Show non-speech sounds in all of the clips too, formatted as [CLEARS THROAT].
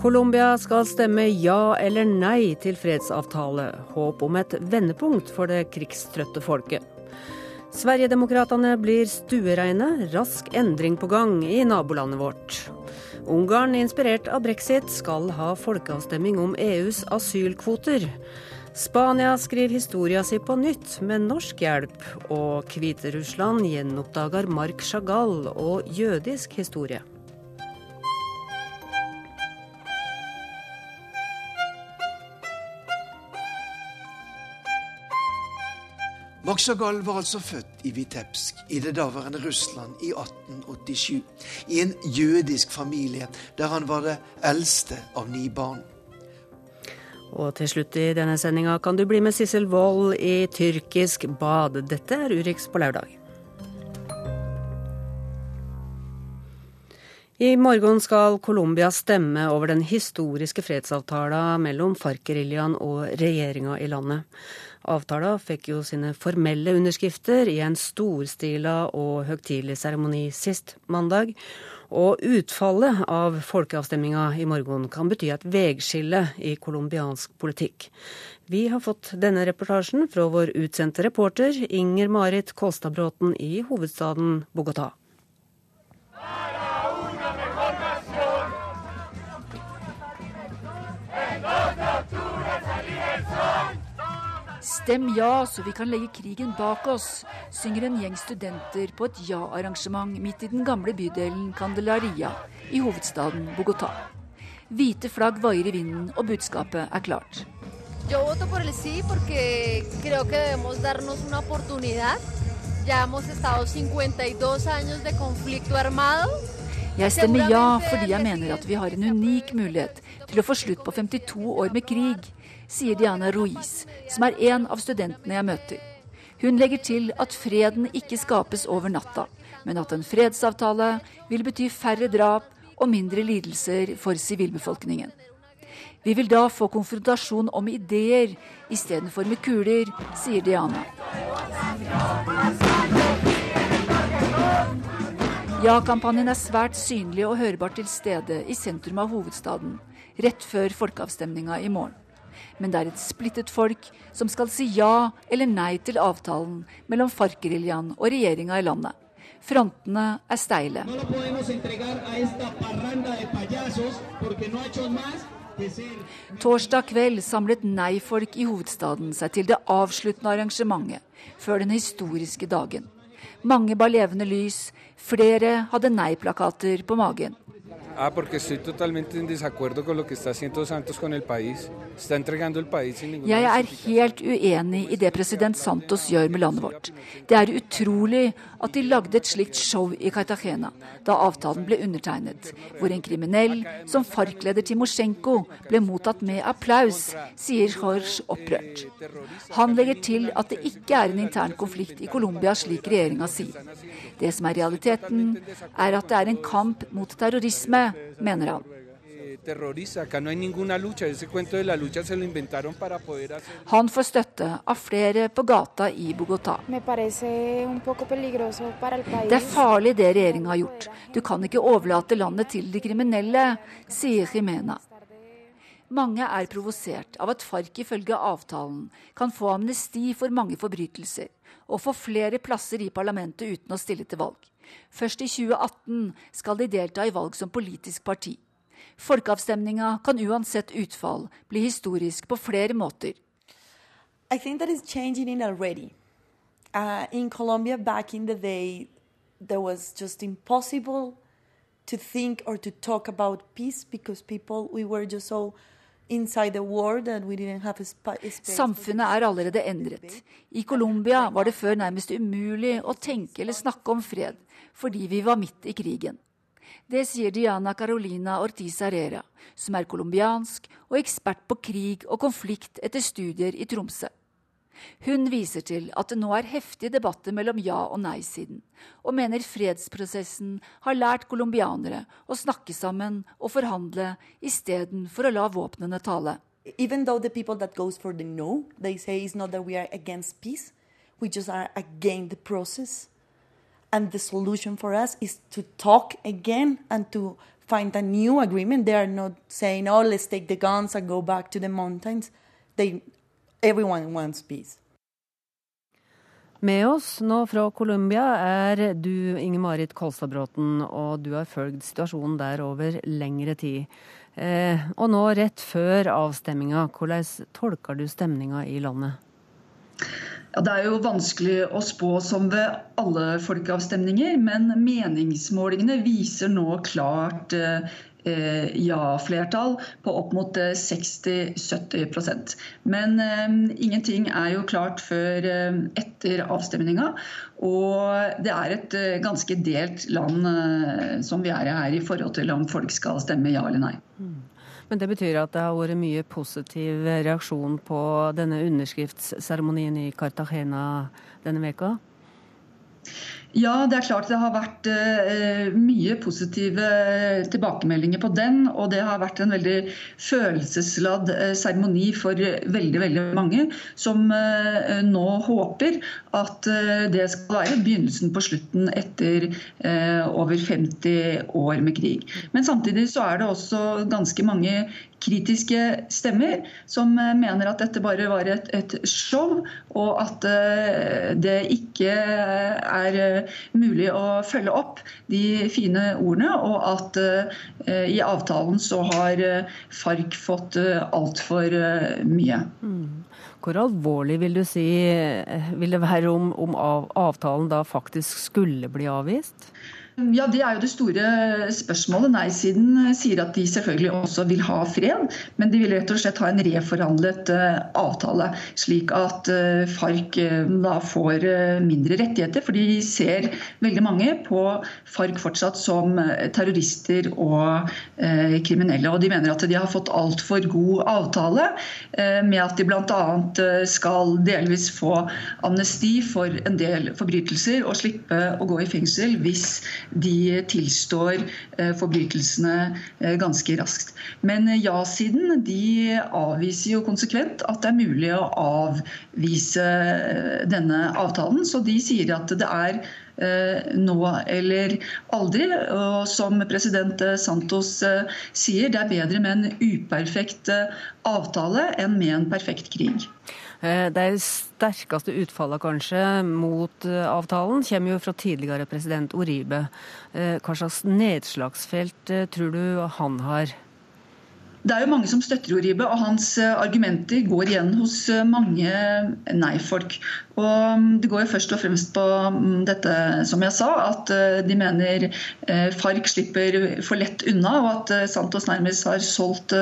Colombia skal stemme ja eller nei til fredsavtale. Håp om et vendepunkt for det krigstrøtte folket. Sverigedemokraterna blir stuereine. Rask endring på gang i nabolandet vårt. Ungarn, inspirert av brexit, skal ha folkeavstemning om EUs asylkvoter. Spania skriver historia si på nytt med norsk hjelp, og Hviterussland gjenoppdager Mark Chagall og jødisk historie. Max var altså født i Vitebsk i det daværende Russland i 1887. I en jødisk familie der han var det eldste av ni barn. Og til slutt i denne sendinga kan du bli med Sissel Wold i tyrkisk bad. Dette er Urix på lørdag. I morgen skal Colombia stemme over den historiske fredsavtalen mellom FARC-geriljaen og regjeringa i landet. Avtalen fikk jo sine formelle underskrifter i en storstila og høytidelig seremoni sist mandag. Og utfallet av folkeavstemninga i morgen kan bety et vegskille i colombiansk politikk. Vi har fått denne reportasjen fra vår utsendte reporter Inger Marit Kolstadbråten i hovedstaden Bogotá. Stem ja, så vi kan legge krigen bak oss, synger en gjeng studenter på et ja-arrangement midt i den gamle bydelen Candelaria i hovedstaden Bogotá. Hvite flagg vaier i vinden, og budskapet er klart. Yo voto por el sí porque creo que debemos darnos una oportunidad. Ya hemos estado 52 años de conflicto armado. Jeg stemmer ja fordi jeg mener at vi har en unik mulighet til å få slutt på 52 år med krig, sier Diana Ruiz, som er en av studentene jeg møter. Hun legger til at freden ikke skapes over natta, men at en fredsavtale vil bety færre drap og mindre lidelser for sivilbefolkningen. Vi vil da få konfrontasjon om ideer istedenfor med kuler, sier Diana. Ja-kampanjen er svært synlig og hørbar til stede i sentrum av hovedstaden rett før folkeavstemninga i morgen. Men det er et splittet folk som skal si ja eller nei til avtalen mellom FARC-geriljaen og regjeringa i landet. Frontene er steile. Torsdag kveld samlet nei-folk i hovedstaden seg til det avsluttende arrangementet før den historiske dagen. Mange bar levende lys, flere hadde nei-plakater på magen. Ah, porque estoy totalmente en desacuerdo con lo que está haciendo Santos con el país. Está entregando el país sin ninguna Jeg er helt uenig i det president Santos gjør med landet vårt. Det er utrolig at de lagde et slikt show i Cartagena da avtalen ble undertegnet, hvor en kriminell som FARC-leder Timosjenko ble mottatt med applaus, sier Jorge opprørt. Han legger til at det ikke er en intern konflikt i Colombia, slik regjeringa sier. Det som er realiteten, er at det er en kamp mot terrorisme, mener han. Han får støtte av flere på gata i Bogotá. Det er farlig det regjeringa har gjort. Du kan ikke overlate landet til de kriminelle, sier Jimena. Mange er provosert av at FARC ifølge avtalen kan få amnesti for mange forbrytelser og få flere plasser i parlamentet uten å stille til valg. Først i 2018 skal de delta i valg som politisk parti. Folkeavstemninga kan uansett utfall bli historisk på flere måter. I think that is changing it already. Uh, in Colombia, back in the day, there was just impossible to think or to talk about peace because people, we were just so Samfunnet er allerede endret. I Colombia var det før nærmest umulig å tenke eller snakke om fred, fordi vi var midt i krigen. Det sier Diana Carolina Ortiz Herrera, som er colombiansk og ekspert på krig og konflikt etter studier i Tromsø. Hun viser til at det nå er heftige debatter mellom ja- og nei-siden, og mener fredsprosessen har lært colombianere å snakke sammen og forhandle istedenfor å la våpnene tale. Even though the people that goes for the no, they say it's not that we are against peace, we just are. And the solution for us is to talk again and to find a new agreement. They are not saying, "Oh, let's take the guns and go back to the mountains." They, everyone wants peace. Med oss nå fra Colombia er du Inger-Marit Kolstadbråten, og du har fulgt situasjonen der over lengre tid. Eh, og nå rett før avstemminga, hvordan tolker du stemninga i landet? Ja, Det er jo vanskelig å spå som ved alle folkeavstemninger, men meningsmålingene viser nå klart eh, ja-flertall på opp mot 60-70 eh, Men eh, ingenting er jo klart før eh, etter avstemninga. Og det er et eh, ganske delt land eh, som vi er i her i forhold til om folk skal stemme ja eller nei. Men det betyr at det har vært mye positiv reaksjon på denne underskriftsseremonien i Cartagena denne veka? Ja, det er klart det har vært uh, mye positive tilbakemeldinger på den. Og det har vært en veldig følelsesladd uh, seremoni for veldig veldig mange, som uh, nå håper at det skal være begynnelsen på slutten etter over 50 år med krig. Men samtidig så er det også ganske mange kritiske stemmer som eh, mener at dette bare var et, et show, og at uh, det ikke er uh, mulig å følge opp de fine ordene, og at uh, i avtalen så har FARC fått altfor mye. Mm. Hvor alvorlig vil du si vil det være om, om avtalen da faktisk skulle bli avvist? Ja, Det er jo det store spørsmålet. Nei-siden sier at de selvfølgelig også vil ha fred, men de vil rett og slett ha en reforhandlet uh, avtale, slik at uh, FARC da får mindre rettigheter. For de ser veldig mange på FARC fortsatt som terrorister og kriminelle. Og de mener at de har fått altfor god avtale med at de bl.a. skal delvis få amnesti for en del forbrytelser og slippe å gå i fengsel hvis de tilstår eh, forbrytelsene eh, ganske raskt. Men eh, ja-siden de avviser jo konsekvent at det er mulig å avvise denne avtalen. Så de sier at det er nå eller aldri. Og som president Santos sier, det er bedre med en uperfekt avtale enn med en perfekt krig. Eh, det sterkeste utfallet kanskje mot eh, avtalen kommer jo fra tidligere president Oribe. Eh, hva slags nedslagsfelt tror du han har? Det er jo mange som støtter Oribe, og hans argumenter går igjen hos mange nei-folk. Og mm, Det går jo først og fremst på mm, dette som jeg sa, at eh, de mener eh, FARC slipper for lett unna, og at eh, Santos nærmest har solgt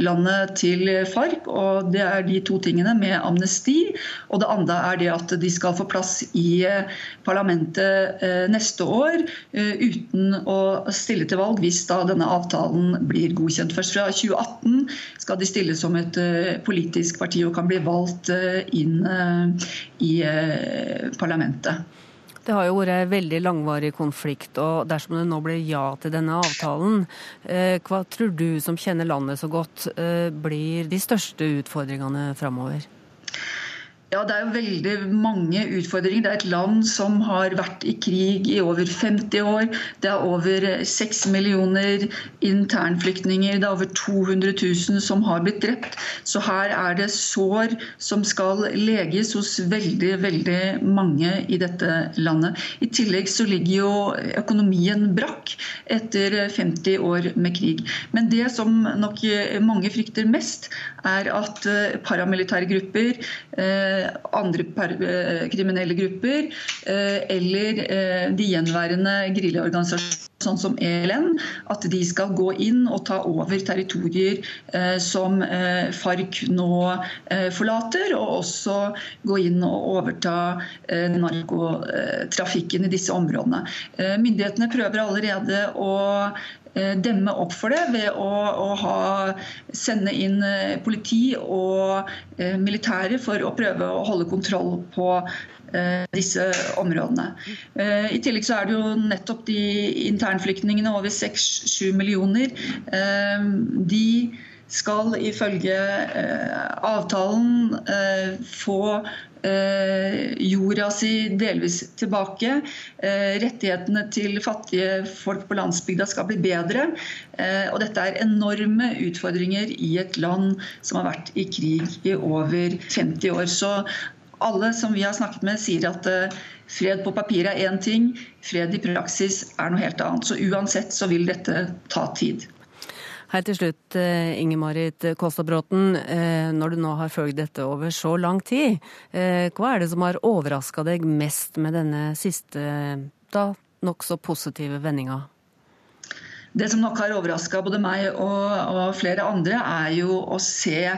landet til FARC. og Det er de to tingene med amnesti. Og det andre er det at de skal få plass i parlamentet neste år uten å stille til valg hvis da denne avtalen blir godkjent. Først fra 2018 skal de stille som et politisk parti og kan bli valgt inn i eh, parlamentet. Det har jo vært en veldig langvarig konflikt, og dersom det nå blir ja til denne avtalen, eh, hva tror du som kjenner landet så godt, eh, blir de største utfordringene framover? Ja, Det er jo veldig mange utfordringer. Det er et land som har vært i krig i over 50 år. Det er over 6 millioner internflyktninger. Det er over 200 000 som har blitt drept. Så her er det sår som skal leges hos veldig, veldig mange i dette landet. I tillegg så ligger jo økonomien brakk etter 50 år med krig. Men det som nok mange frykter mest, er at paramilitære grupper eh, andre eh, kriminelle grupper eh, eller eh, de gjenværende geriljaorganisasjonene sånn som ELN, at de skal gå inn og ta over territorier som FARC nå forlater, og også gå inn og overta narkotrafikken i disse områdene. Myndighetene prøver allerede å Eh, demme opp for det ved å, å ha, sende inn eh, politi og eh, militære for å prøve å holde kontroll på eh, disse områdene. Eh, I tillegg så er det jo nettopp de internflyktningene, over 6-7 millioner. Eh, de skal ifølge avtalen få jorda si delvis tilbake. rettighetene til fattige folk på landsbygda skal bli bedre. og dette er enorme utfordringer i et land som har vært i krig i over 50 år. Så alle som vi har snakket med, sier at Fred på papiret er én ting, fred i praksis er noe helt annet. Så uansett så vil dette ta tid. Helt til slutt, eh, Inger-Marit Kåstadbråten. Eh, når du nå har følt dette over så lang tid, eh, hva er det som har overraska deg mest med denne siste, da nokså positive vendinga? Det som nok har overraska både meg og, og flere andre, er jo å se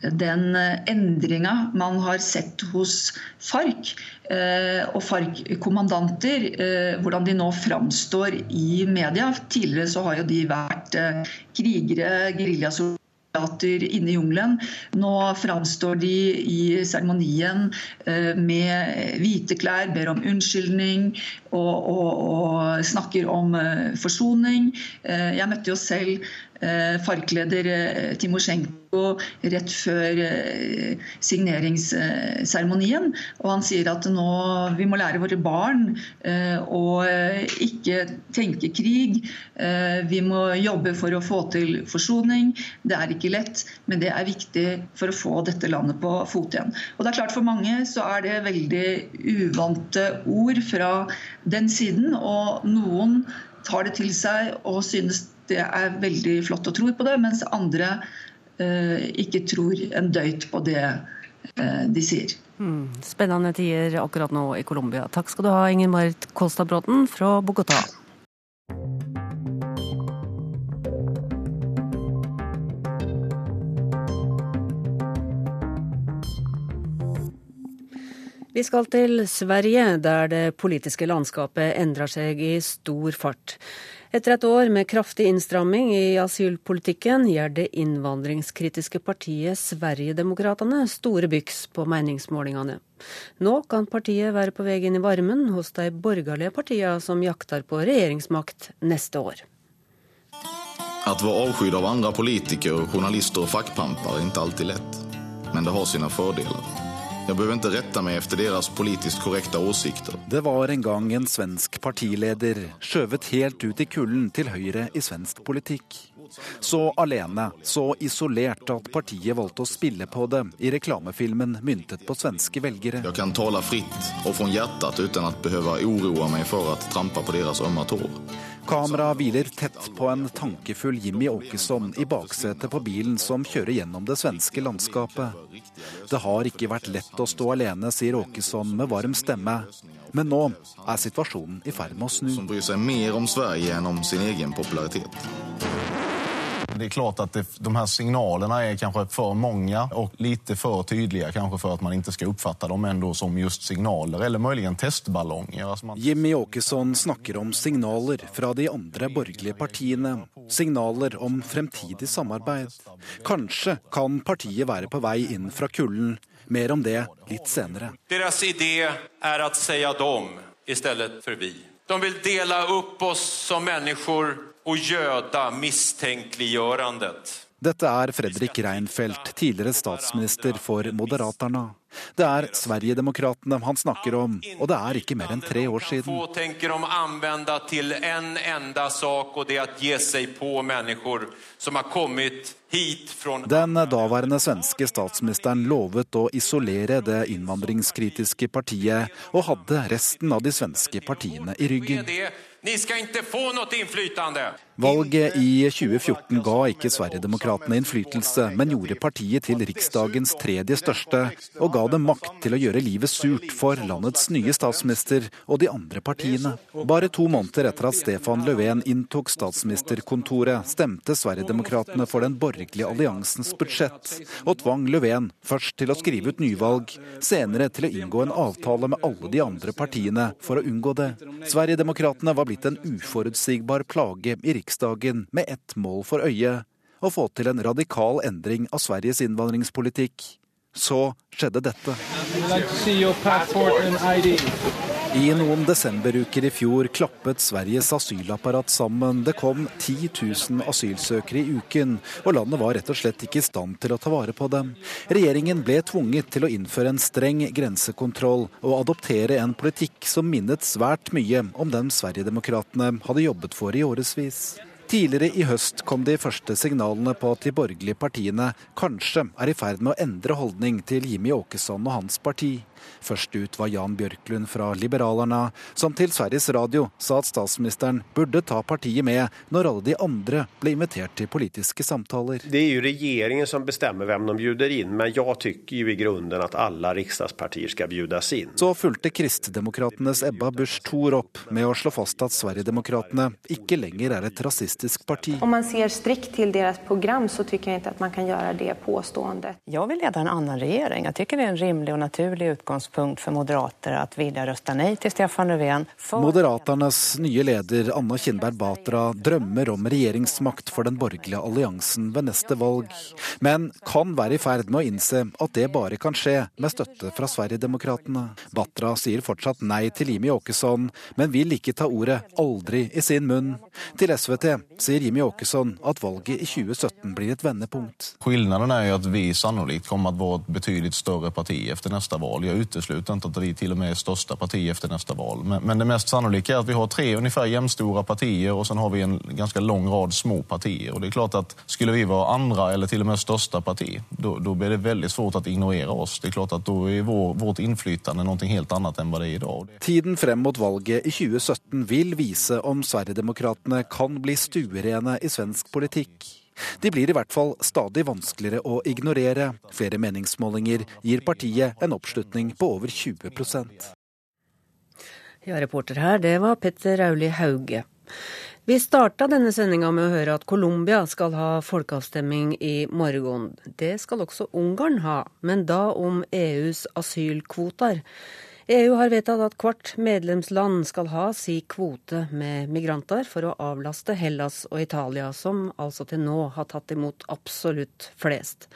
den endringa man har sett hos FARC. Eh, og FARC-kommandanter, eh, hvordan de nå framstår i media. Tidligere så har jo de vært eh, krigere, geriljasoldater inne i jungelen. Nå framstår de i seremonien med hvite klær, ber om unnskyldning og, og, og snakker om forsoning. Jeg møtte jo selv FARC-leder Timosjenko rett før eh, signeringsseremonien. Og han sier at nå vi må lære våre barn eh, å ikke tenke krig. Eh, vi må jobbe for å få til forsoning. Det er ikke lett, men det er viktig for å få dette landet på fot igjen. Og det er klart For mange så er det veldig uvante ord fra den siden. Og noen tar det til seg og synes det er veldig flott og tror på det, mens andre Eh, ikke tror en døyt på det eh, de sier. Hmm. Spennende tider akkurat nå i Colombia. Takk skal du ha, Inger Marit Kolstad Bråten fra Bogotá. Vi skal til Sverige, der det politiske landskapet endrer seg i stor fart. Etter et år med kraftig innstramming i asylpolitikken gjør det innvandringskritiske partiet Sverigedemokraterna store byks på meningsmålingene. Nå kan partiet være på vei inn i varmen hos de borgerlige partiene som jakter på regjeringsmakt neste år. Å være avskydd av andre politikere, journalister og fagpamper er ikke alltid lett, men det har sine fordeler. Jeg behöver ikke rette meg efter deres politisk korrekte åsikter. Det var en gang en svensk partileder skjøvet helt ut i kulden til høyre i svensk politikk. Så alene, så isolert at partiet valgte å spille på det i reklamefilmen myntet på svenske velgere. Jeg kan tale fritt og fra hjertet uten å behøve uroe meg for å trampe på deres ømme tår. Kameraet hviler tett på en tankefull Jimmy Åkesson i baksetet på bilen som kjører gjennom det svenske landskapet. Det har ikke vært lett å stå alene, sier Åkesson med varm stemme. Men nå er situasjonen i ferd med å snu. Som bryr seg mer om Sverige enn om sin egen popularitet. Det är klart att det, de här signalerna är kanske för många och lite för tydliga kanske för att man inte ska uppfatta dem ändå som just signaler eller möjligen testballonger. Alltså man... Jimmy Åkesson snakker om signaler fra de andre borgerlige partiene. Signaler om fremtidig samarbeid. Kanskje kan partiet være på vei inn fra kulden. Mer om det litt senere. Deres idé er å si dem i stedet for vi. De vil dele opp oss som mennesker og gjøde mistenkeliggjørandet. Dette er Fredrik Reinfeldt, tidligere statsminister for Moderaterna. Det er Sverigedemokraterna han snakker om, og det er ikke mer enn tre år siden. Få tenker om anvende til en enda sak, og det er å gi seg på mennesker som har kommet hit fra Den daværende svenske statsministeren lovet å isolere det innvandringskritiske partiet, og hadde resten av de svenske partiene i ryggen. Ni skal ikke få noe innflytende. Valget i 2014 ga ikke Sverigedemokraterna innflytelse, men gjorde partiet til riksdagens tredje største, og ga dem makt til å gjøre livet surt for landets nye statsminister og de andre partiene. Bare to måneder etter at Stefan Löfven inntok statsministerkontoret, stemte Sverigedemokraterna for den borgerlige alliansens budsjett, og tvang Löfven først til å skrive ut nyvalg, senere til å inngå en avtale med alle de andre partiene for å unngå det. Sverigedemokraterna var blitt en uforutsigbar plage i Riksdagen med ett mål for øye å få til en radikal endring av Sveriges innvandringspolitikk. Så skjedde dette. I noen desemberuker i fjor klappet Sveriges asylapparat sammen. Det kom 10 000 asylsøkere i uken, og landet var rett og slett ikke i stand til å ta vare på dem. Regjeringen ble tvunget til å innføre en streng grensekontroll og adoptere en politikk som minnet svært mye om den Sverigedemokraterna hadde jobbet for i årevis. Tidligere i høst kom de første signalene på at de borgerlige partiene kanskje er i ferd med å endre holdning til Jimmy Åkesson og hans parti. Først ut var Jan Bjørklund fra Liberalerna, som til Sveriges Radio sa at statsministeren burde ta partiet med når alle de andre ble invitert til politiske samtaler. Det er jo regjeringen som bestemmer hvem de bjuder inn, men jeg syns i grunnen at alle riksdagspartier skal bjudes inn. Så fulgte Kristdemokratenes Ebba Busch Thor opp med å slå fast at Sverigedemokraterna ikke lenger er et rasistisk parti. Om man ser strikt til deres program, så syns jeg ikke at man kan gjøre det påståendet. Jeg vil lede en annen regjering. Jeg syns det er en rimelig og naturlig utgangspunkt utgangspunkt for moderater at ville røste nei til Stefan Löfven. For... Moderaternes nye leder Anna Kinberg Batra drømmer om regjeringsmakt for den borgerlige alliansen ved neste valg, men kan være i ferd med å innse at det bare kan skje med støtte fra Sverigedemokraterna. Batra sier fortsatt nei til Jimmy Åkesson, men vil ikke ta ordet 'aldri' i sin munn. Til SVT sier Jimmy Åkesson at valget i 2017 blir et vendepunkt. Forskjellen er jo at vi sannolikt kommer til å være et betydelig større parti etter neste valg. Jeg utesluter ikke at vi til og med er største parti etter neste valg. Men, men, det mest sannolike er at vi har tre ungefär jämnstora partier og så har vi en ganske lang rad små partier. Og det er klart at Skulle vi være andre eller til og med største parti, da blir det veldig svårt å ignorere oss. Det er klart at Da er vår, vårt innflytende noe helt annet enn hva det i dag. Tiden frem mot valget i 2017 vil vise om Sverigedemokraterna kan bli stuerene i svensk politikk. De blir i hvert fall stadig vanskeligere å ignorere. Flere meningsmålinger gir partiet en oppslutning på over 20% Ja, reporter her, det var Petter Auli Hauge. Vi starta denne sendinga med å høre at Colombia skal ha folkeavstemning i morgen. Det skal også Ungarn ha, men da om EUs asylkvoter. EU har vedtatt at hvert medlemsland skal ha si kvote med migranter for å avlaste Hellas og Italia, som altså til nå har tatt imot absolutt flest.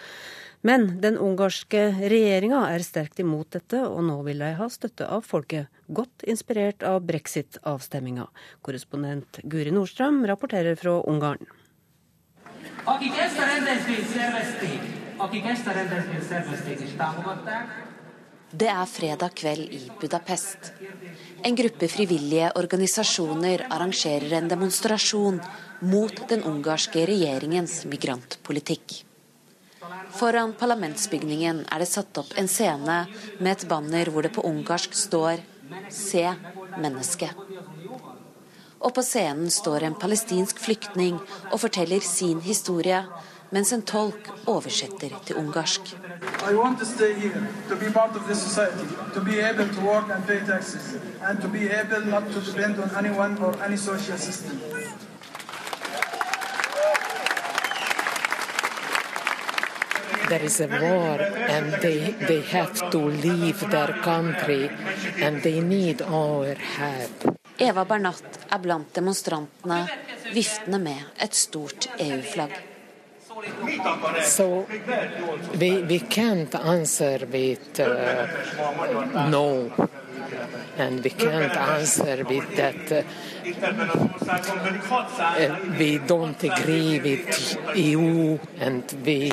Men den ungarske regjeringa er sterkt imot dette, og nå vil de ha støtte av folket, godt inspirert av brexit-avstemminga. Korrespondent Guri Nordstrøm rapporterer fra Ungarn. Akik det er fredag kveld i Budapest. En gruppe frivillige organisasjoner arrangerer en demonstrasjon mot den ungarske regjeringens migrantpolitikk. Foran parlamentsbygningen er det satt opp en scene med et banner hvor det på ungarsk står 'Se mennesket'. Og på scenen står en palestinsk flyktning og forteller sin historie mens en tolk oversetter til ungarsk. there is a war and they, they have to leave their country and they need our help. Eva Bernat er blant demonstrantene, viftende med et stort EU-flagg. So we, we can't answer with uh, no, and we can't answer with that uh, we don't agree with EU and we,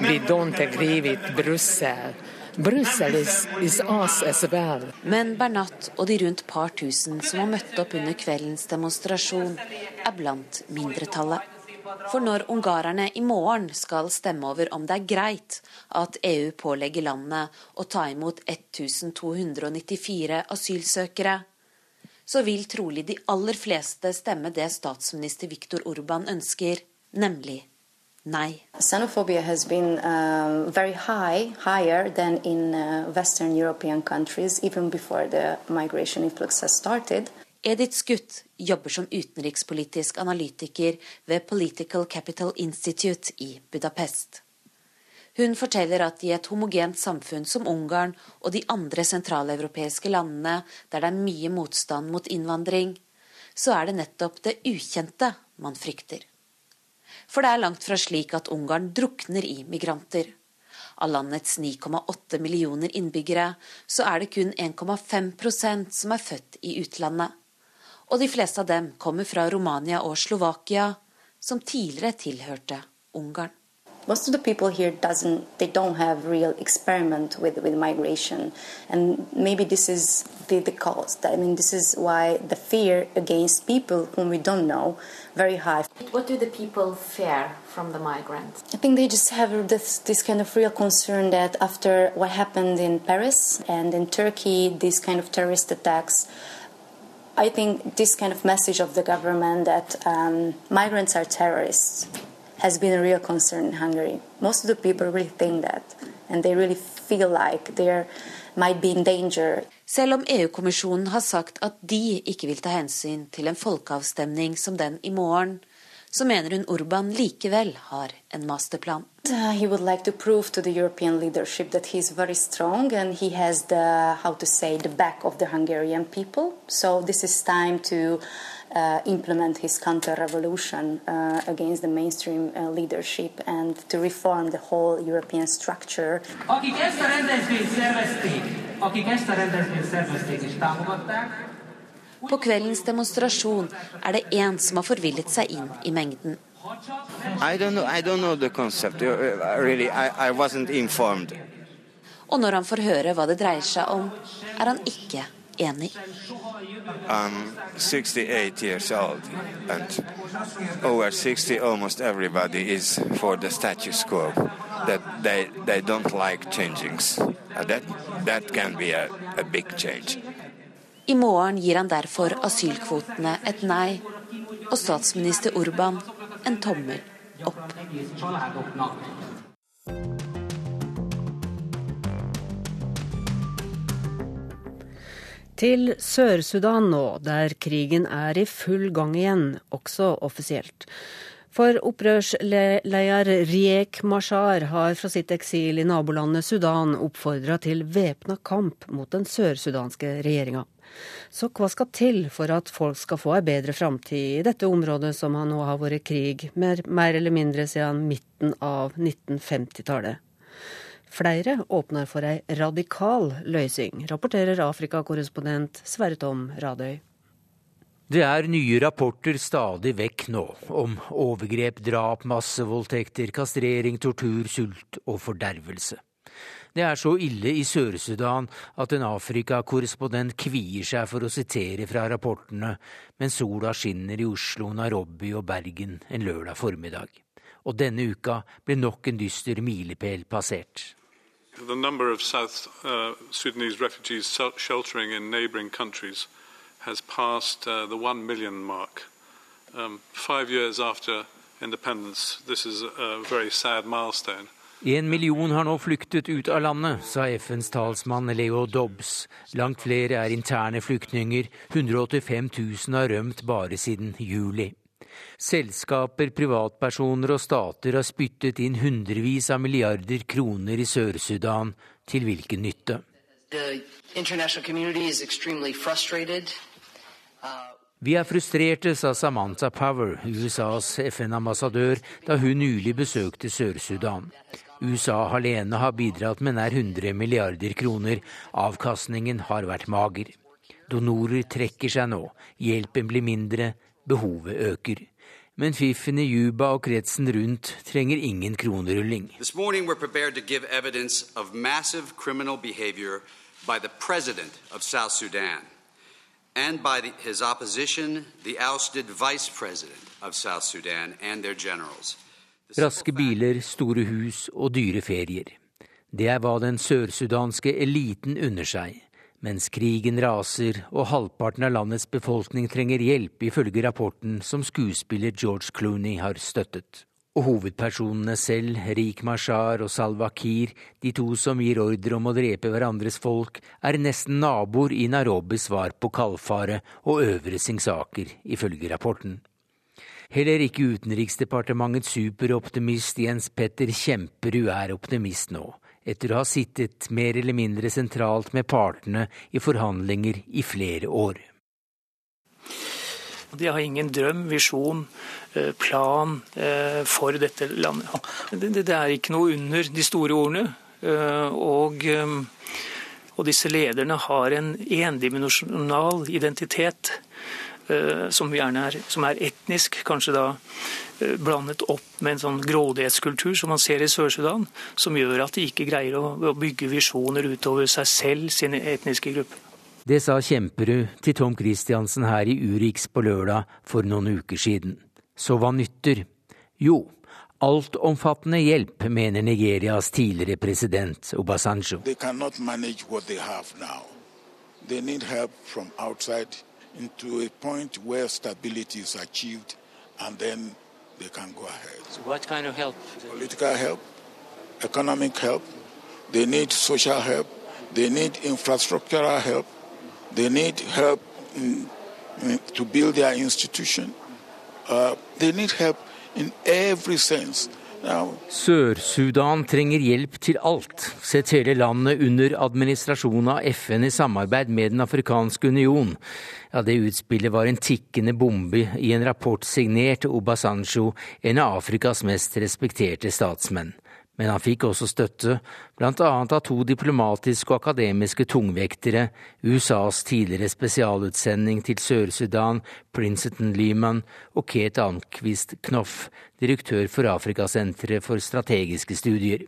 we don't agree with Brussels. Brussel is, is us as well. Men Bernat og de rundt par tusen som har møtt opp under kveldens demonstrasjon, er blant mindretallet. For når ungarerne i morgen skal stemme over om det er greit at EU pålegger landet å ta imot 1294 asylsøkere, så vil trolig de aller fleste stemme det statsminister Viktor Urban ønsker, nemlig nei. Xenophobia has been uh, very high, higher than in uh, Western European countries, even before the migration influx has started. Edith Skutt jobber som utenrikspolitisk analytiker ved Political Capital Institute i Budapest. Hun forteller at i et homogent samfunn som Ungarn og de andre sentraleuropeiske landene der det er mye motstand mot innvandring, så er det nettopp det ukjente man frykter. For det er langt fra slik at Ungarn drukner i migranter. Av landets 9,8 millioner innbyggere så er det kun 1,5% som er født i utlandet. Og de fleste av dem kommer fra Romania og Slovakia, som tidligere tilhørte Ungarn. most of the people here doesn't they don't have real experiment with, with migration. And maybe this is the, the cause. I mean this is why the fear against people whom we don't know very high. What do the people fear from the migrants i think they just have this, this kind of real concern that after what happened in paris and in turkey these kind of terrorist attacks I think this kind of message of the government that um, migrants are terrorists has been a real concern in Hungary. Most of the people really think that, and they really feel like they. Selv om EU-kommisjonen har sagt at de ikke vil ta hensyn til en folkeavstemning som den i morgen, så mener hun Urban likevel har en masterplan. Uh, he would like to prove to the European leadership that he's very strong and he has the how to say the back of the Hungarian people. So this is time to uh, implement his counter-revolution uh, against the mainstream uh, leadership and to reform the whole European structure. På kveldens demonstrasjon er det én som har forvillet seg inn i mengden. I don't know, I don't know the concept. Really, I, I wasn't informed. Og når han får høre hva det dreier seg om, er han ikke enig. I'm 68 years old, and over 60, almost everybody is for the status quo. That they they don't like changings. Uh, that that can be a, a big change. I morgen gir han derfor asylkvotene et nei, og statsminister Urban en tommel opp. Til Sør-Sudan nå, der krigen er i full gang igjen, også offisielt. For opprørsleder Riek Mashar har fra sitt eksil i nabolandet Sudan oppfordra til væpna kamp mot den sørsudanske regjeringa. Så hva skal til for at folk skal få ei bedre framtid i dette området som har nå har vært krig mer, mer eller mindre siden midten av 1950-tallet? Flere åpner for ei radikal løsning, rapporterer Afrikakorrespondent Sverre Tom Radøy. Det er nye rapporter stadig vekk nå om overgrep, drap, massevoldtekter, kastrering, tortur, sult og fordervelse. Det er så ille i Sør-Sudan at en Afrika-korrespondent kvier seg for å sitere fra rapportene mens sola skinner i Oslo, Nairobi og Bergen en lørdag formiddag. Og denne uka ble nok en dyster milepæl passert. The number of South uh, Sudanese refugees sheltering in neighboring countries has uh, million mark. Um, five years after independence, this is a very sad milestone. En million har nå flyktet ut av landet, sa FNs talsmann Leo Dobbs. Langt flere er interne flyktninger. 185 000 har rømt bare siden juli. Selskaper, privatpersoner og stater har spyttet inn hundrevis av milliarder kroner i Sør-Sudan. Til hvilken nytte? Vi er frustrerte, sa Samantha Power, USAs FN-ambassadør, da hun nylig besøkte Sør-Sudan. USA alene har bidratt med nær 100 milliarder kroner. Avkastningen har vært mager. Donorer trekker seg nå, hjelpen blir mindre, behovet øker. Men fiffen i Juba og kretsen rundt trenger ingen kronerulling. By the president of South Sudan and by the, his opposition, the ousted vice president of South Sudan and their generals. Raske biler, store hus og dyre ferier. Det er hva den sørsudanske eliten unner seg mens krigen raser og halvparten av landets befolkning trenger hjelp, ifølge rapporten som skuespiller George Clooney har støttet. Og hovedpersonene selv, Rik Mashar og Salwa Kir, de to som gir ordre om å drepe hverandres folk, er nesten naboer i Nairobis svar på kaldfare og øvre singsaker, ifølge rapporten. Heller ikke Utenriksdepartementets superoptimist Jens Petter Kjemperud er optimist nå etter å ha sittet mer eller mindre sentralt med partene i forhandlinger i flere år. De har ingen drøm, visjon, eh, plan eh, for dette landet. Det er ikke noe under de store ordene. Og, og disse lederne har en endimensjonal identitet som gjerne er, som er etnisk, kanskje da blandet opp med en sånn grådighetskultur som man ser i Sør-Sudan, som gjør at de ikke greier å, å bygge visjoner utover seg selv, sine etniske grupper. Det sa Kjemperud til Tom Christiansen her i Urix på lørdag for noen uker siden. Så hva nytter? Jo, altomfattende hjelp, mener Nigerias tidligere president Obasanjo. They cannot manage what they have now. They need help from outside into a point where stability is achieved, and then they can go ahead. So what kind of help? Political help, economic help. They need social help. They need infrastructural help. They need help in, in, to build their institution. Uh, they need help in every sense. Sør-Sudan trenger hjelp til alt. Sett hele landet under administrasjon av FN i samarbeid med Den afrikanske union. Ja, Det utspillet var en tikkende bombe i en rapport signert Obasanjo, en av Afrikas mest respekterte statsmenn men han fikk også støtte, blant annet av to diplomatiske og akademiske tungvektere, USAs tidligere spesialutsending til Sør-Sudan, Princeton Lehman, og Kate Anquist Knoff, direktør for Afrikasenteret for strategiske studier.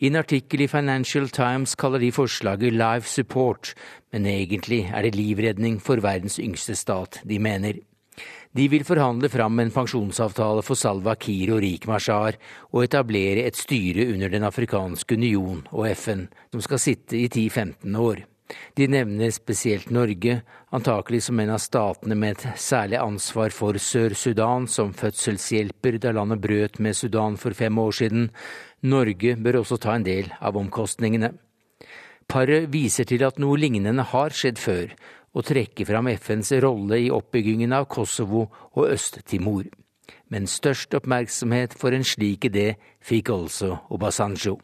I en artikkel i Financial Times kaller de forslaget life support, men egentlig er det livredning for verdens yngste stat, de mener. De vil forhandle fram en pensjonsavtale for Salva Kiir og Rik Mashar og etablere et styre under Den afrikanske union og FN, som skal sitte i 10-15 år. De nevner spesielt Norge, antakelig som en av statene med et særlig ansvar for Sør-Sudan som fødselshjelper da landet brøt med Sudan for fem år siden. Norge bør også ta en del av omkostningene. Paret viser til at noe lignende har skjedd før, og trekke fram FNs rolle i oppbyggingen av Kosovo og Øst-Timor. Men størst oppmerksomhet for en slik idé fikk altså Obasanjo.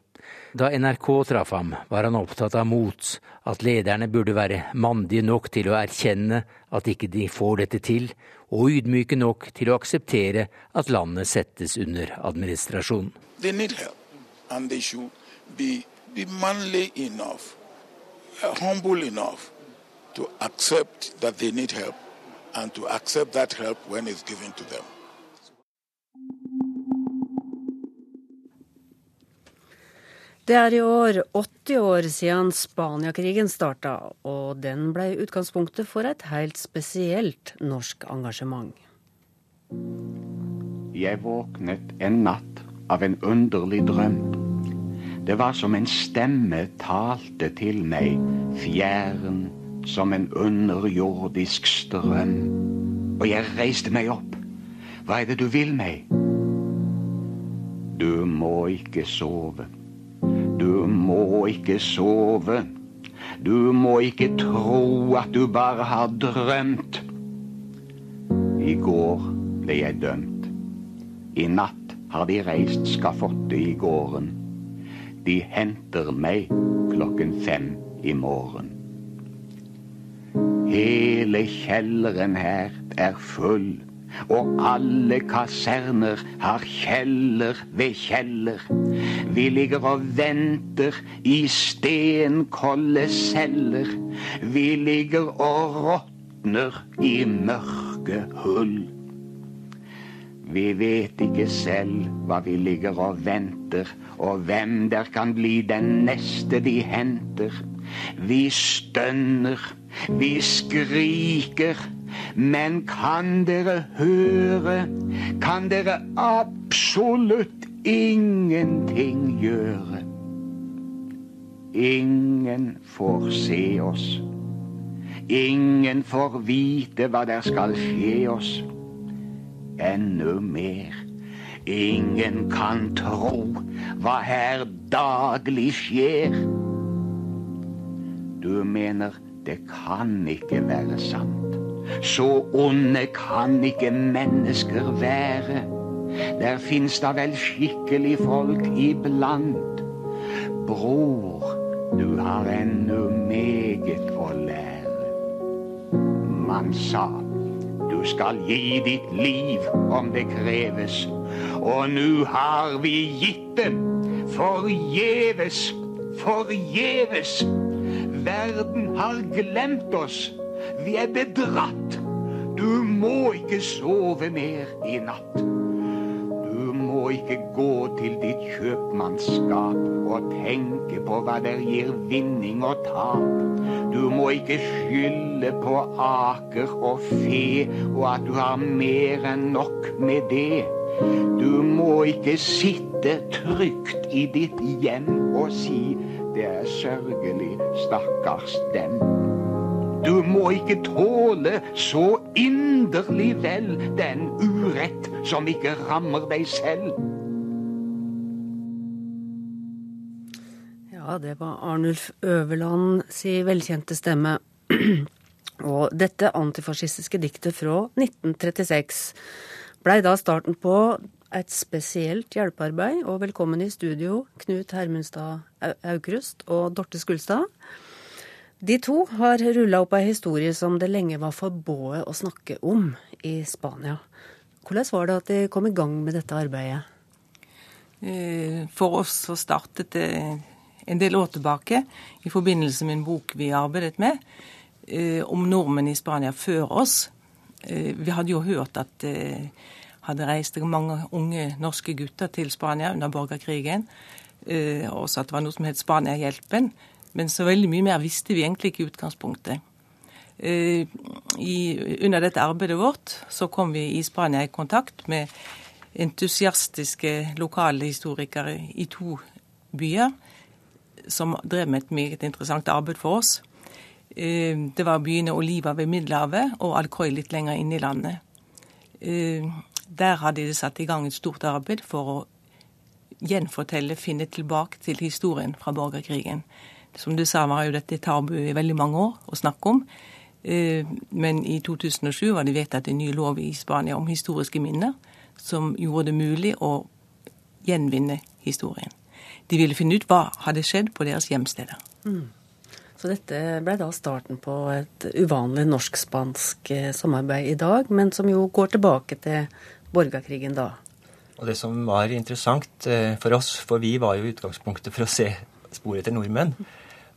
Da NRK traff ham, var han opptatt av mot, at lederne burde være mandige nok til å erkjenne at ikke de får dette til, og ydmyke nok til å akseptere at landet settes under administrasjon. They need help, and they should be, be manly enough, humble enough to accept that they need help and to accept that help when it's given to them. Det er i år 80 år siden Spaniakrigen starta, og den ble utgangspunktet for et helt spesielt norsk engasjement. Jeg våknet en natt av en underlig drøm. Det var som en stemme talte til meg, fjern som en underjordisk strøm. Og jeg reiste meg opp. Hva er det du vil meg? Du må ikke sove. Du må ikke sove. Du må ikke tro at du bare har drømt. I går ble jeg dømt. I natt har de reist skafottet i gården. De henter meg klokken fem i morgen. Hele kjelleren her er full, og alle kaserner har kjeller ved kjeller. Vi ligger og venter i stenkolde celler. Vi ligger og råtner i mørke hull. Vi vet ikke selv hva vi ligger og venter, og hvem der kan bli den neste de henter. Vi stønner vi skriker, men kan dere høre? Kan dere absolutt ingenting gjøre? Ingen får se oss. Ingen får vite hva der skal skje oss. Enda mer. Ingen kan tro hva her daglig skjer. Du mener det kan ikke være sant. Så onde kan ikke mennesker være. Der fins da vel skikkelig folk iblant. Bror, du har ennå meget å lære. Man sa du skal gi ditt liv om det kreves. Og nu har vi gitt det forgjeves. Forgjeves. Verden har glemt oss. Vi er bedratt. Du må ikke sove mer i natt. Du må ikke gå til ditt kjøpmannskap og tenke på hva der gir vinning og tap. Du må ikke skylde på aker og fe, og at du har mer enn nok med det. Du må ikke sitte trygt i ditt hjem og si det er sørgelig, stakkars dem. Du må ikke tåle så inderlig vel den urett som ikke rammer deg selv. Ja, det var Arnulf Øverland si velkjente stemme. [CLEARS THROAT] Og dette antifascistiske diktet fra 1936 blei da starten på et spesielt hjelpearbeid. Og velkommen i studio, Knut Hermundstad Aukrust og Dorte Skulstad. De to har rulla opp ei historie som det lenge var forbudt å snakke om i Spania. Hvordan var det at de kom i gang med dette arbeidet? Eh, for oss så startet det en del år tilbake i forbindelse med en bok vi arbeidet med eh, om nordmenn i Spania før oss. Eh, vi hadde jo hørt at hadde reist mange unge norske gutter til Spania under borgerkrigen. Eh, også at det var noe som het Spaniahjelpen. Men så veldig mye mer visste vi egentlig ikke i utgangspunktet. I, under dette arbeidet vårt så kom vi i Spania i kontakt med entusiastiske lokale historikere i to byer som drev med et meget interessant arbeid for oss. Eh, det var byene Oliva ved Middelhavet og Alcoy litt lenger inn i landet. Der hadde de satt i gang et stort arbeid for å gjenfortelle, finne tilbake til historien fra borgerkrigen. Som du sa, var jo dette tabu i veldig mange år å snakke om. Eh, men i 2007 var det vedtatt en ny lov i Spania om historiske minner, som gjorde det mulig å gjenvinne historien. De ville finne ut hva hadde skjedd på deres hjemsteder. Mm. Så dette ble da starten på et uvanlig norsk-spansk eh, samarbeid i dag, men som jo går tilbake til borgerkrigen da. Og Det som var interessant eh, for oss, for vi var jo utgangspunktet for å se spor etter nordmenn.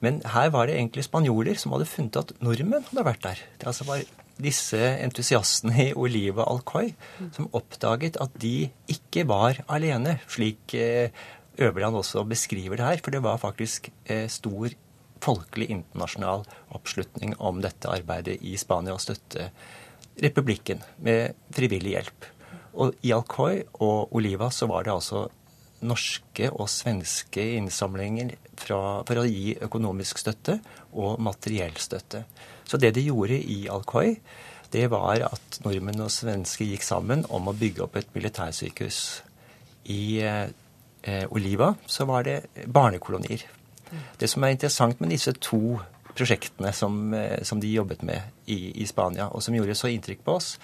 Men her var det egentlig spanjoler som hadde funnet at nordmenn hadde vært der. Det altså var disse entusiastene i Oliva Alcoy som oppdaget at de ikke var alene, slik eh, Øverland også beskriver det her. For det var faktisk eh, stor folkelig internasjonal oppslutning om dette arbeidet i Spania å støtte republikken med frivillig hjelp. Og i Alcoy og Oliva så var det altså norske og svenske innsamlinger fra, for å gi økonomisk støtte og materiell støtte. Så det de gjorde i Alcoy, det var at nordmenn og svensker gikk sammen om å bygge opp et militærsykehus i eh, Oliva, så var det barnekolonier. Det som er interessant med disse to prosjektene som, eh, som de jobbet med i, i, Spania, og som gjorde så inntrykk på oss,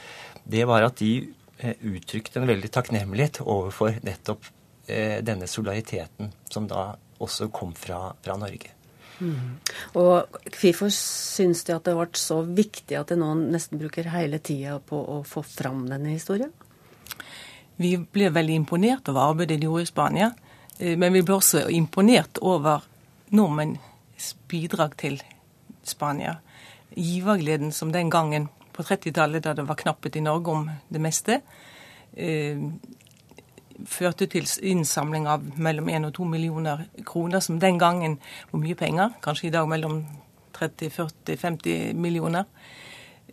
det var at de eh, uttrykte en veldig takknemlighet overfor nettopp eh, denne solidariteten som da også kom fra, fra Norge. Mm. Og hvorfor syns de at det ble så viktig at de nå nesten bruker hele tida på å få fram denne historien? Vi ble veldig imponert over arbeidet de gjorde i Spania. Eh, men vi ble også imponert over nordmenns bidrag til Spania. Givergleden som den gangen på 30-tallet, da det var knapphet i Norge om det meste, eh, førte til innsamling av mellom 1 og 2 millioner kroner, som den gangen var mye penger. Kanskje i dag mellom 30-40-50 millioner.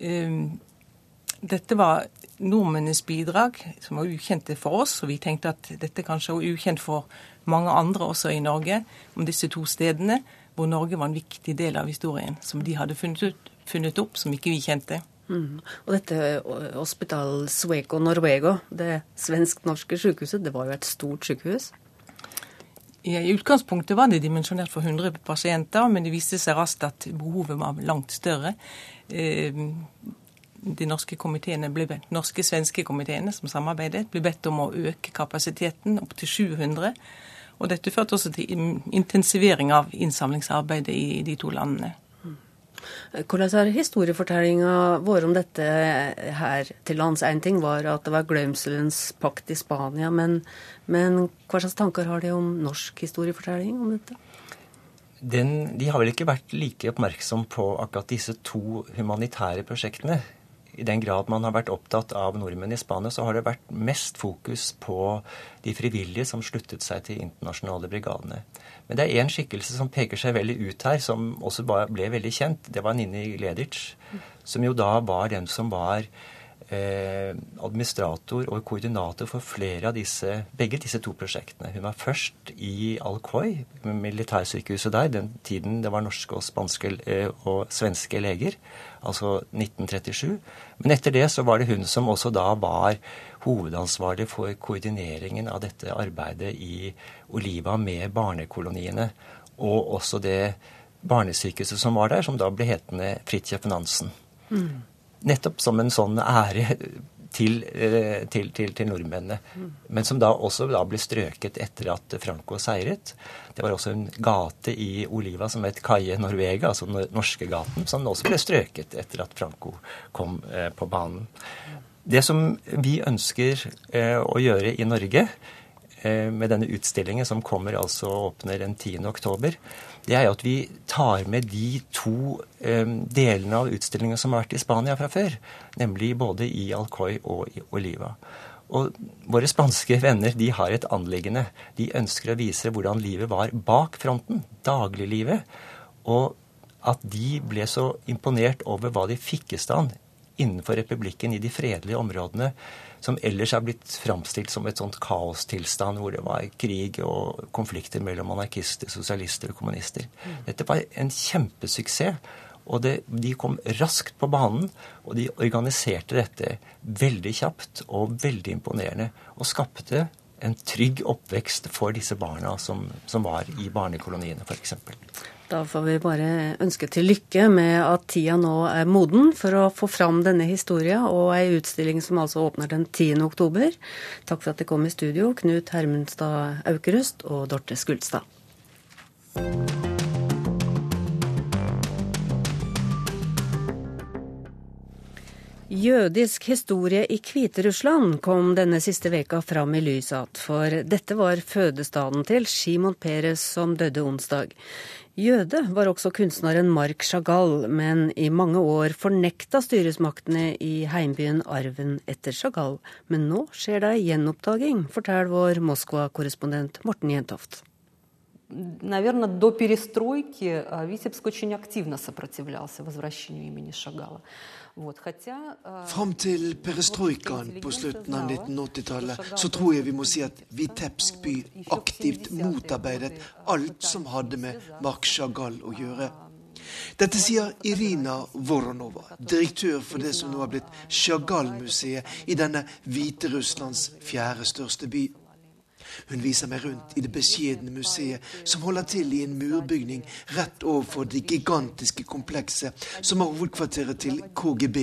Eh, dette var nordmennenes bidrag, som var ukjente for oss. Og vi tenkte at dette kanskje var ukjent for mange andre også i Norge, om disse to stedene, hvor Norge var en viktig del av historien, som de hadde funnet, ut, funnet opp, som ikke vi kjente. Mm. Og dette Hospital Sueco Norvego, det svensk-norske sykehuset, det var jo et stort sykehus? I utgangspunktet var det dimensjonert for 100 pasienter, men det viste seg raskt at behovet var langt større. Eh, de norske ble bedt, norske svenske komiteene som samarbeidet, ble bedt om å øke kapasiteten opp til 700. Og dette førte også til intensivering av innsamlingsarbeidet i de to landene. Hvordan har historiefortellinga vært om dette her til lands? Én ting var at det var glemselens pakt i Spania, men, men hva slags tanker har de om norsk historiefortelling om dette? den, de har vel ikke vært like oppmerksom på akkurat disse to humanitære prosjektene. I den grad man har vært opptatt av nordmenn i Spania, så har det vært mest fokus på de frivillige som sluttet seg til internasjonale brigadene. Men det er én skikkelse som peker seg veldig ut her, som også ble veldig kjent. Det var Nini Gledic, som jo da var den som var eh, administrator og koordinator for flere av disse, begge disse to prosjektene. Hun var først i Alcoy, militærsykehuset der, den tiden det var norske og spanske eh, og svenske leger, altså 1937. Men etter det så var det hun som også da var hovedansvarlig for koordineringen av dette arbeidet i Oliva med barnekoloniene, og også det barnesykehuset som var der, som da ble hetende Fridtjof Nansen. Mm nettopp som en sånn ære til, eh, til, til, til, nordmennene. Men som da også da ble strøket etter at Franco seiret. Det var også en gate i Oliva som het Calle Norvega, altså den norske gaten, som også ble strøket etter at Franco kom eh, på banen. Det som vi ønsker eh, å gjøre i Norge, med denne utstillingen som kommer altså åpner den 10. det er jo at vi tar med de to eh, delene av utstillingen som har vært i Spania fra før. Nemlig både i Alcoy og i Oliva. Og våre spanske venner de har et anliggende. De ønsker å vise hvordan livet var bak fronten. Dagliglivet. Og at de ble så imponert over hva de fikk i stand innenfor republikken i de fredelige områdene som ellers er blitt framstilt som et sånt kaostilstand hvor det var krig og konflikter mellom anarkister, sosialister og kommunister. Mm. Dette var en kjempesuksess. Og det, de kom raskt på banen, og de organiserte dette veldig kjapt og veldig imponerende. Og skapte en trygg oppvekst for disse barna som, som var i barnekoloniene, f.eks. Da får vi bare ønske til lykke med at tida nå er moden for å få fram denne historia, og ei utstilling som altså åpner den 10. oktober. Takk for at dere kom i studio, Knut Hermundstad Aukrust og Dorte Skulstad. Jødisk historie i Hviterussland kom denne siste veka fram i lyset for dette var fødestaden til Shimon Peres som døde onsdag. Jøde var også kunstneren Mark Chagall, men i mange år fornekta styresmaktene i heimbyen arven etter Chagall. Men nå skjer det gjenoppdaging, forteller vår Moskva-korrespondent Morten Jentoft. Наверное, до перестройки Витебск очень активно сопротивлялся возвращению имени Шагала. Fram til perestrojkaen på slutten av 1980-tallet så tror jeg vi må si at Vitebsk by aktivt motarbeidet alt som hadde med Mark Chagall å gjøre. Dette sier Irina Voronova, direktør for det som nå har blitt Chagall-museet i denne Hviterusslands fjerde største by. Hun viser meg rundt i det beskjedne museet som holder til i en murbygning rett overfor det gigantiske komplekset som er hovedkvarteret til KGB,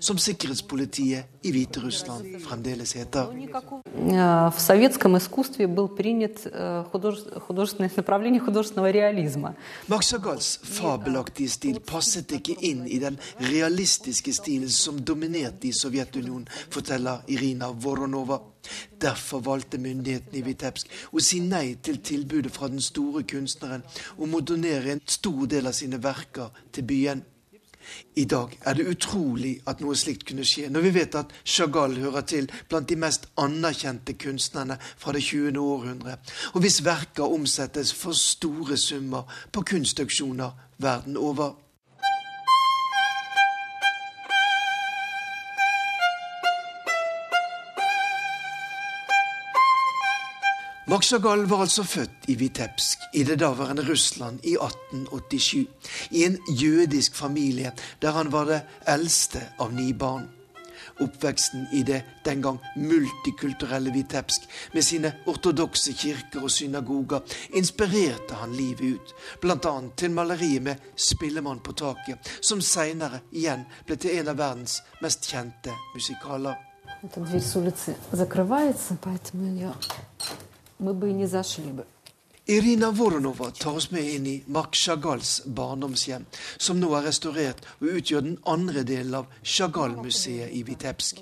som sikkerhetspolitiet i Hviterussland fremdeles heter. В советском искусстве был принят художественное направление художественного реализма. [LAUGHS] Max Chagals fabelaktige stil passet ikke inn i den realistiske stilen som dominerte i Sovjetunionen, forteller Irina Voronova. Derfor valgte myndighetene i Vitebsk å si nei til tilbudet fra den store kunstneren om å donere en stor del av sine verker til byen. I dag er det utrolig at noe slikt kunne skje, når vi vet at Chagall hører til blant de mest anerkjente kunstnerne fra det 20. århundre, og hvis verker omsettes for store summer på kunstauksjoner verden over. Max var altså født i Vitebsk i det daværende Russland i 1887. I en jødisk familie der han var det eldste av ni barn. Oppveksten i det den gang multikulturelle Vitebsk med sine ortodokse kirker og synagoger inspirerte han livet ut, bl.a. til maleriet med 'Spillemann på taket', som seinere igjen ble til en av verdens mest kjente musikaler Мы бы и не зашли бы. Irina Voronova tar oss med inn i Marc Chagalls barndomshjem, som nå er restaurert og utgjør den andre delen av Chagall-museet i Vitebsk.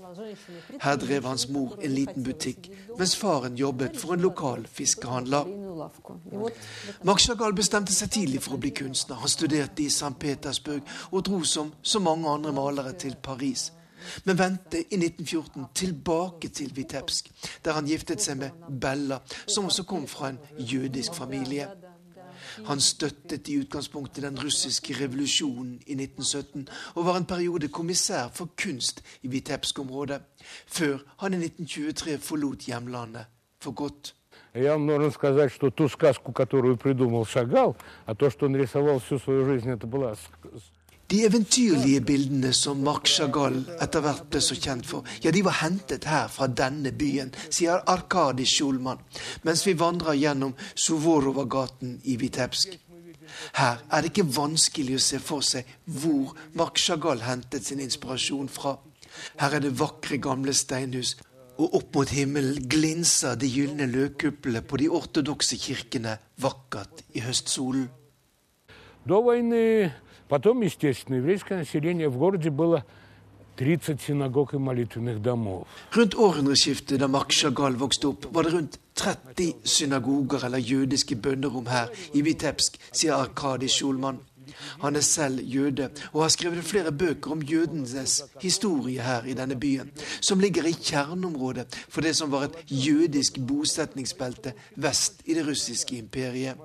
Her drev hans mor en liten butikk, mens faren jobbet for en lokal fiskehandler. Marc Chagall bestemte seg tidlig for å bli kunstner. Han studerte i St. Petersburg og dro som så mange andre malere til Paris men vendte i 1914 tilbake til Vitebsk, der han giftet seg med Bella, som også kom fra en jødisk familie. Han støttet i utgangspunktet den russiske revolusjonen i 1917, og var en periode kommissær for kunst i Vitebsk-området, før han i 1923 forlot hjemlandet for godt. Я вам должен сказать, что ту сказку, которую придумал Шагал, а то, что он рисовал всю свою жизнь, это была de eventyrlige bildene som Marc Chagall etter hvert ble så kjent for, ja, de var hentet her fra denne byen, sier Arkadi Schulman, mens vi vandrer gjennom Suvorova-gaten i Vitebsk. Her er det ikke vanskelig å se for seg hvor Marc Chagall hentet sin inspirasjon fra. Her er det vakre, gamle steinhus, og opp mot himmelen glinser de gylne løkkuplene på de ortodokse kirkene vakkert i høstsolen. Da Потом, естественно, еврейское население в городе было 30 synagog og молитвенных домов. Rundt århundreskiftet da Mark Chagall vokste opp, var det rundt 30 synagoger eller jødiske bønnerom her i Vitebsk, sier Arkadi Schulman. Han er selv jøde og har skrevet flere bøker om jødenes historie her i denne byen, som ligger i kjerneområdet for det som var et jødisk bosetningsbelte vest i det russiske imperiet.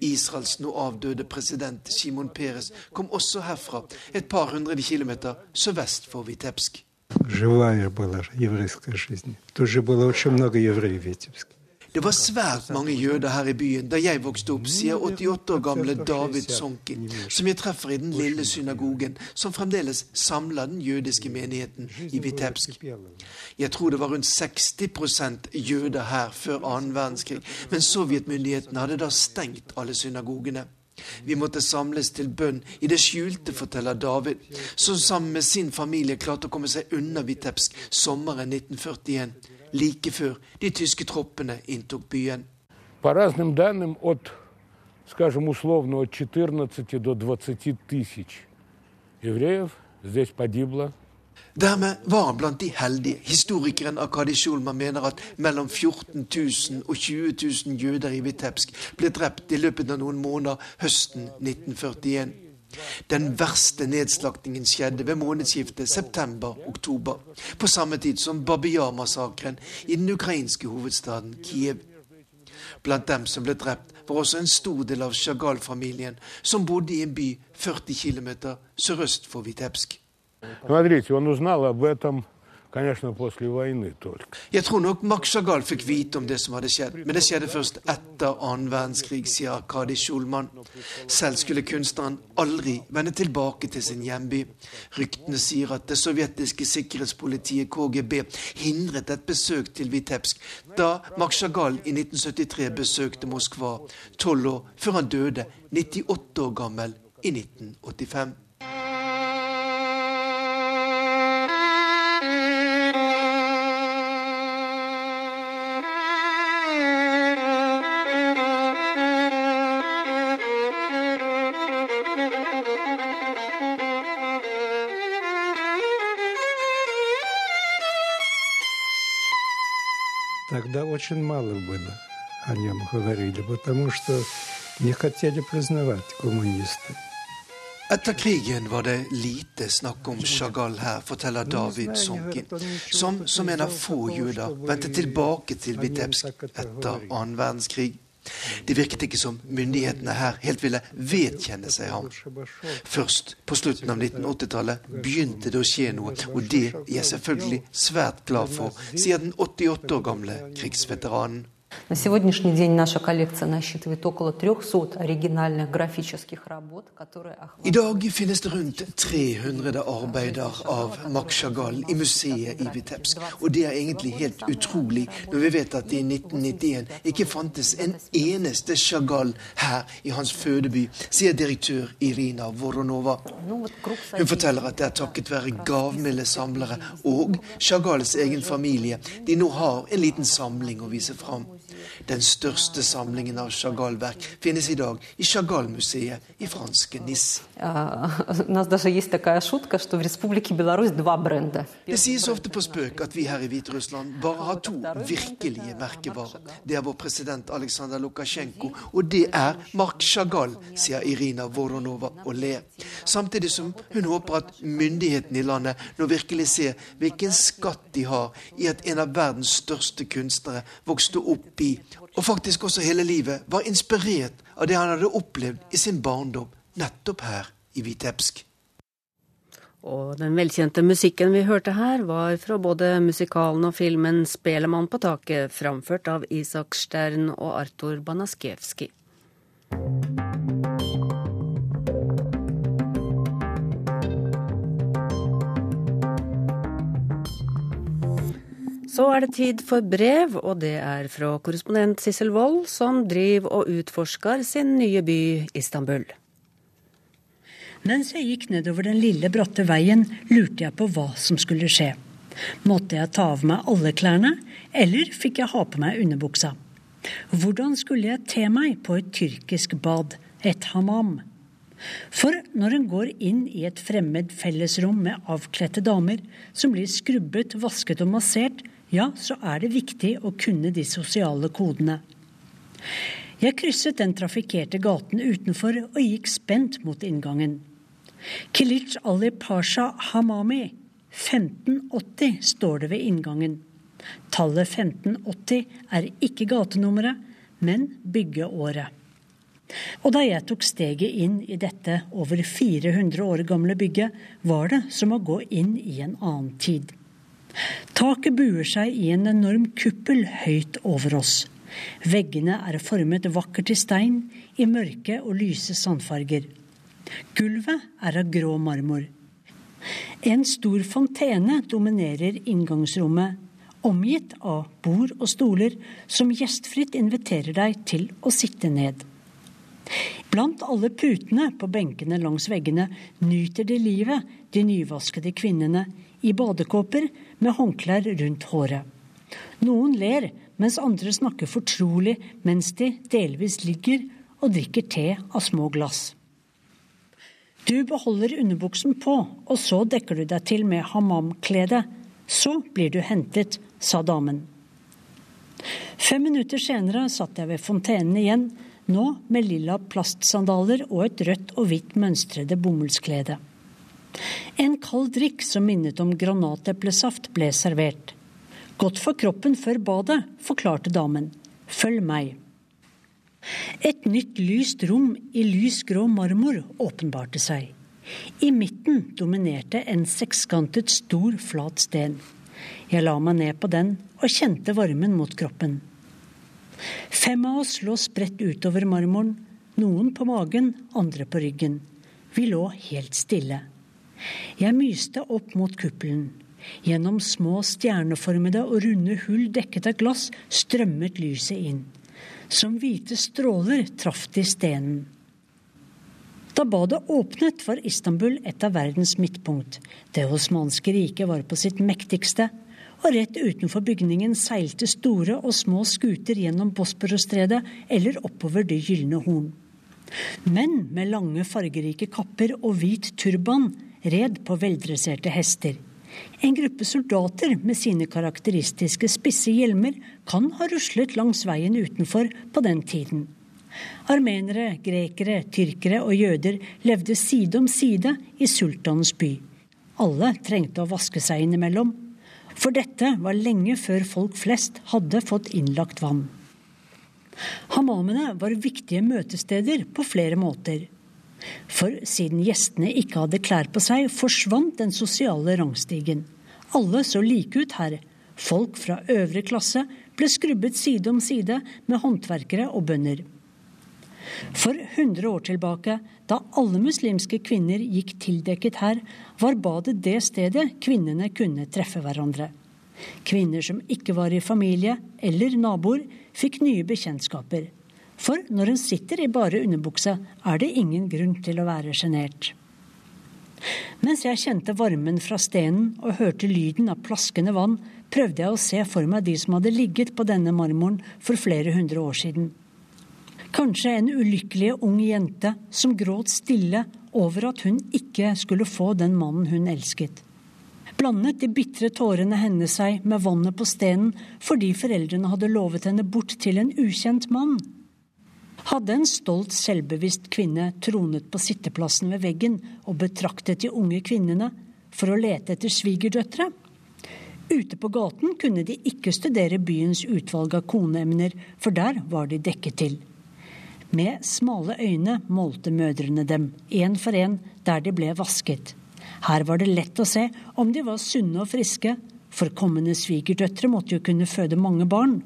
Israels nå avdøde president Simon Peres kom også herfra, et par hundre kilometer sørvest for Vitebsk. Живая была еврейская жизнь. Тоже было очень много евреев в Витебске. Det var svært mange jøder her i byen da jeg vokste opp, sier 88 år gamle David Sonkin, som jeg treffer i den lille synagogen som fremdeles samler den jødiske menigheten i Vitebsk. Jeg tror det var rundt 60% jøder her før annen verdenskrig, men sovjetmyndighetene hadde da stengt alle synagogene. Vi måtte samles til bønn i det skjulte, forteller David, som sammen med sin familie klarte å komme seg unna Vitebsk sommeren 1941 like før de tyske troppene inntok byen. По разным данным, от, скажем, условно, от 14 до 20 тысяч евреев здесь погибло. Dermed var han blant de heldige. Historikeren Akadi Schulman mener at mellom 14 000 og 20 000 jøder i Vitebsk ble drept i løpet av noen måneder høsten 1941. Den verste nedslaktingen skjedde ved månedsskiftet september-oktober, på samme tid som Babiyar-massakren i den ukrainske hovedstaden Kiev. Blant dem som ble drept, var også en stor del av Chagall-familien, som bodde i en by 40 km sørøst for Vitebsk. Смотрите, он узнал об этом jeg tror nok Maksjagal fikk vite om det som hadde skjedd, men det skjedde først etter annen verdenskrig, sier Arkadi Schulman. Selv skulle kunstneren aldri vende tilbake til sin hjemby. Ryktene sier at det sovjetiske sikkerhetspolitiet KGB hindret et besøk til Vitebsk da Maksjagal i 1973 besøkte Moskva, tolv år før han døde, 98 år gammel, i 1985. тогда очень мало было о нем говорили, потому что не хотели признавать коммунисты. Etter krigen var det lite snakk om Chagall her, forteller David Sonkin, som som en av få jøder vendte tilbake til Vitebsk etter annen verdenskrig. Det virket ikke som myndighetene her helt ville vedkjenne seg ham. Først på slutten av 1980-tallet begynte det å skje noe, og det er jeg selvfølgelig svært glad for, sier den 88 år gamle krigsveteranen. На сегодняшний день наша коллекция насчитывает около 300 оригинальных графических работ, которые I dag finnes det rundt 300 arbeider av Max Chagall i museet i Vitebsk. Og det er egentlig helt utrolig når vi vet at det i 1991 ikke fantes en eneste Chagall her i hans fødeby, sier direktør Irina Voronova. Hun forteller at det er takket være gavmilde samlere og Chagalls egen familie de nå har en liten samling å vise fram. Den største samlingen av Chagall-verk finnes i dag i Chagall-museet i franske Nis. [LAUGHS] Det sies ofte på spøk at vi her i Hviterussland bare har to virkelige merkevarer. Det er vår president Aleksandr Lukasjenko, og det er Mark Chagall, sier Irina Voronova og ler. Samtidig som hun håper at myndighetene i landet nå virkelig ser hvilken skatt de har i at en av verdens største kunstnere vokste opp i, og faktisk også hele livet, var inspirert av det han hadde opplevd i sin barndom, nettopp her i Vitebsk. Og den velkjente musikken vi hørte her, var fra både musikalen og filmen 'Spelemann på taket', framført av Isak Stern og Artur Banaskevskij. Så er det tid for brev, og det er fra korrespondent Sissel Wold, som driver og utforsker sin nye by Istanbul. Mens jeg gikk nedover den lille, bratte veien, lurte jeg på hva som skulle skje. Måtte jeg ta av meg alle klærne, eller fikk jeg ha på meg underbuksa? Hvordan skulle jeg te meg på et tyrkisk bad, et hamam? For når en går inn i et fremmed fellesrom med avkledte damer, som blir skrubbet, vasket og massert, ja, så er det viktig å kunne de sosiale kodene. Jeg krysset den trafikkerte gaten utenfor og gikk spent mot inngangen. Kilic Ali Pasha Hamami, 1580, står det ved inngangen. Tallet 1580 er ikke gatenummeret, men byggeåret. Og da jeg tok steget inn i dette over 400 år gamle bygget, var det som å gå inn i en annen tid. Taket buer seg i en enorm kuppel høyt over oss. Veggene er formet vakkert i stein, i mørke og lyse sandfarger. Gulvet er av grå marmor. En stor fontene dominerer inngangsrommet, omgitt av bord og stoler som gjestfritt inviterer deg til å sitte ned. Blant alle putene på benkene langs veggene nyter de livet, de nyvaskede kvinnene, i badekåper med håndklær rundt håret. Noen ler, mens andre snakker fortrolig mens de delvis ligger og drikker te av små glass. Du beholder underbuksen på, og så dekker du deg til med hammam-klede. Så blir du hentet, sa damen. Fem minutter senere satt jeg ved fontenen igjen, nå med lilla plastsandaler og et rødt og hvitt mønstrede bomullsklede. En kald drikk som minnet om granateplesaft ble servert. Godt for kroppen før badet, forklarte damen. Følg meg. Et nytt lyst rom i lys grå marmor åpenbarte seg. I midten dominerte en sekskantet, stor, flat sten. Jeg la meg ned på den og kjente varmen mot kroppen. Fem av oss lå spredt utover marmoren, noen på magen, andre på ryggen. Vi lå helt stille. Jeg myste opp mot kuppelen. Gjennom små stjerneformede og runde hull dekket av glass strømmet lyset inn. Som hvite stråler traff de stenen. Da badet åpnet, var Istanbul et av verdens midtpunkt. Det osmanske riket var på sitt mektigste, og rett utenfor bygningen seilte store og små skuter gjennom Bosporosstredet eller oppover Det gylne horn. Menn med lange, fargerike kapper og hvit turban red på veldresserte hester. En gruppe soldater med sine karakteristiske spisse hjelmer kan ha ruslet langs veien utenfor på den tiden. Armenere, grekere, tyrkere og jøder levde side om side i sultanens by. Alle trengte å vaske seg innimellom, for dette var lenge før folk flest hadde fått innlagt vann. Hammamene var viktige møtesteder på flere måter. For siden gjestene ikke hadde klær på seg, forsvant den sosiale rangstigen. Alle så like ut her. Folk fra øvre klasse ble skrubbet side om side med håndverkere og bønder. For 100 år tilbake, da alle muslimske kvinner gikk tildekket her, var badet det stedet kvinnene kunne treffe hverandre. Kvinner som ikke var i familie eller naboer, fikk nye bekjentskaper. For når hun sitter i bare underbuksa, er det ingen grunn til å være sjenert. Mens jeg kjente varmen fra stenen og hørte lyden av plaskende vann, prøvde jeg å se for meg de som hadde ligget på denne marmoren for flere hundre år siden. Kanskje en ulykkelig ung jente som gråt stille over at hun ikke skulle få den mannen hun elsket. Blandet de bitre tårene hennes seg med vannet på stenen fordi foreldrene hadde lovet henne bort til en ukjent mann. Hadde en stolt, selvbevisst kvinne tronet på sitteplassen ved veggen og betraktet de unge kvinnene for å lete etter svigerdøtre? Ute på gaten kunne de ikke studere byens utvalg av koneemner, for der var de dekket til. Med smale øyne målte mødrene dem, én for én, der de ble vasket. Her var det lett å se om de var sunne og friske, for kommende svigerdøtre måtte jo kunne føde mange barn.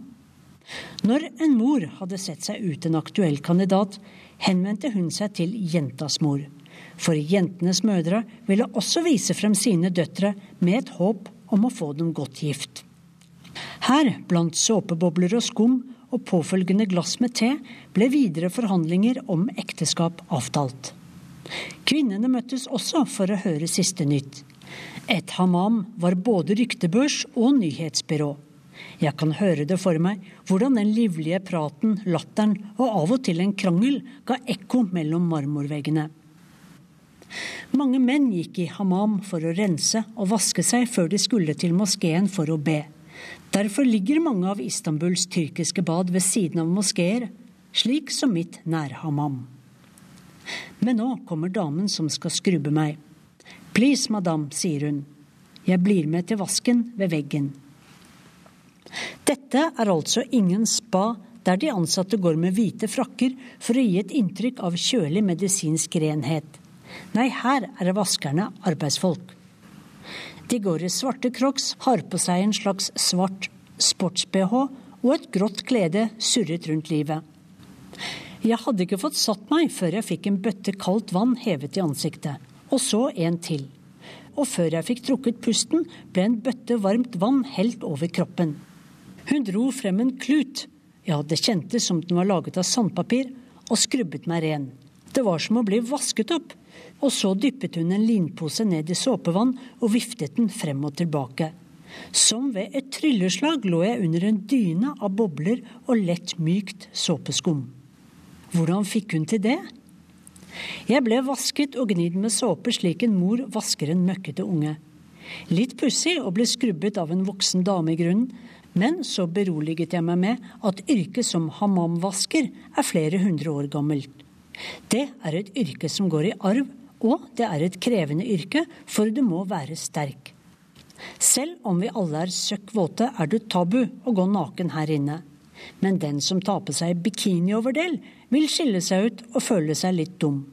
Når en mor hadde sett seg ut en aktuell kandidat, henvendte hun seg til jentas mor. For jentenes mødre ville også vise frem sine døtre med et håp om å få dem godt gift. Her, blant såpebobler og skum og påfølgende glass med te, ble videre forhandlinger om ekteskap avtalt. Kvinnene møttes også for å høre siste nytt. Et hamam var både ryktebørs og nyhetsbyrå. Jeg kan høre det for meg, hvordan den livlige praten, latteren og av og til en krangel ga ekko mellom marmorveggene. Mange menn gikk i hamam for å rense og vaske seg før de skulle til moskeen for å be. Derfor ligger mange av Istanbuls tyrkiske bad ved siden av moskeer, slik som mitt nærhamam. Men nå kommer damen som skal skrubbe meg. Please, madam, sier hun. Jeg blir med til vasken ved veggen. Dette er altså ingen spa der de ansatte går med hvite frakker for å gi et inntrykk av kjølig medisinsk renhet. Nei, her er vaskerne arbeidsfolk. De går i svarte crocs, har på seg en slags svart sports-BH og et grått klede surret rundt livet. Jeg hadde ikke fått satt meg før jeg fikk en bøtte kaldt vann hevet i ansiktet, og så en til. Og før jeg fikk trukket pusten, ble en bøtte varmt vann helt over kroppen. Hun dro frem en klut, ja, det kjentes som den var laget av sandpapir, og skrubbet meg ren. Det var som å bli vasket opp. Og så dyppet hun en linpose ned i såpevann og viftet den frem og tilbake. Som ved et trylleslag lå jeg under en dyne av bobler og lett mykt såpeskum. Hvordan fikk hun til det? Jeg ble vasket og gnidd med såpe slik en mor vasker en møkkete unge. Litt pussig å bli skrubbet av en voksen dame i grunnen, men så beroliget jeg meg med at yrket som hammamvasker er flere hundre år gammelt. Det er et yrke som går i arv, og det er et krevende yrke, for du må være sterk. Selv om vi alle er søkk våte, er det tabu å gå naken her inne. Men den som tar på seg bikinioverdel, vil skille seg ut og føle seg litt dum.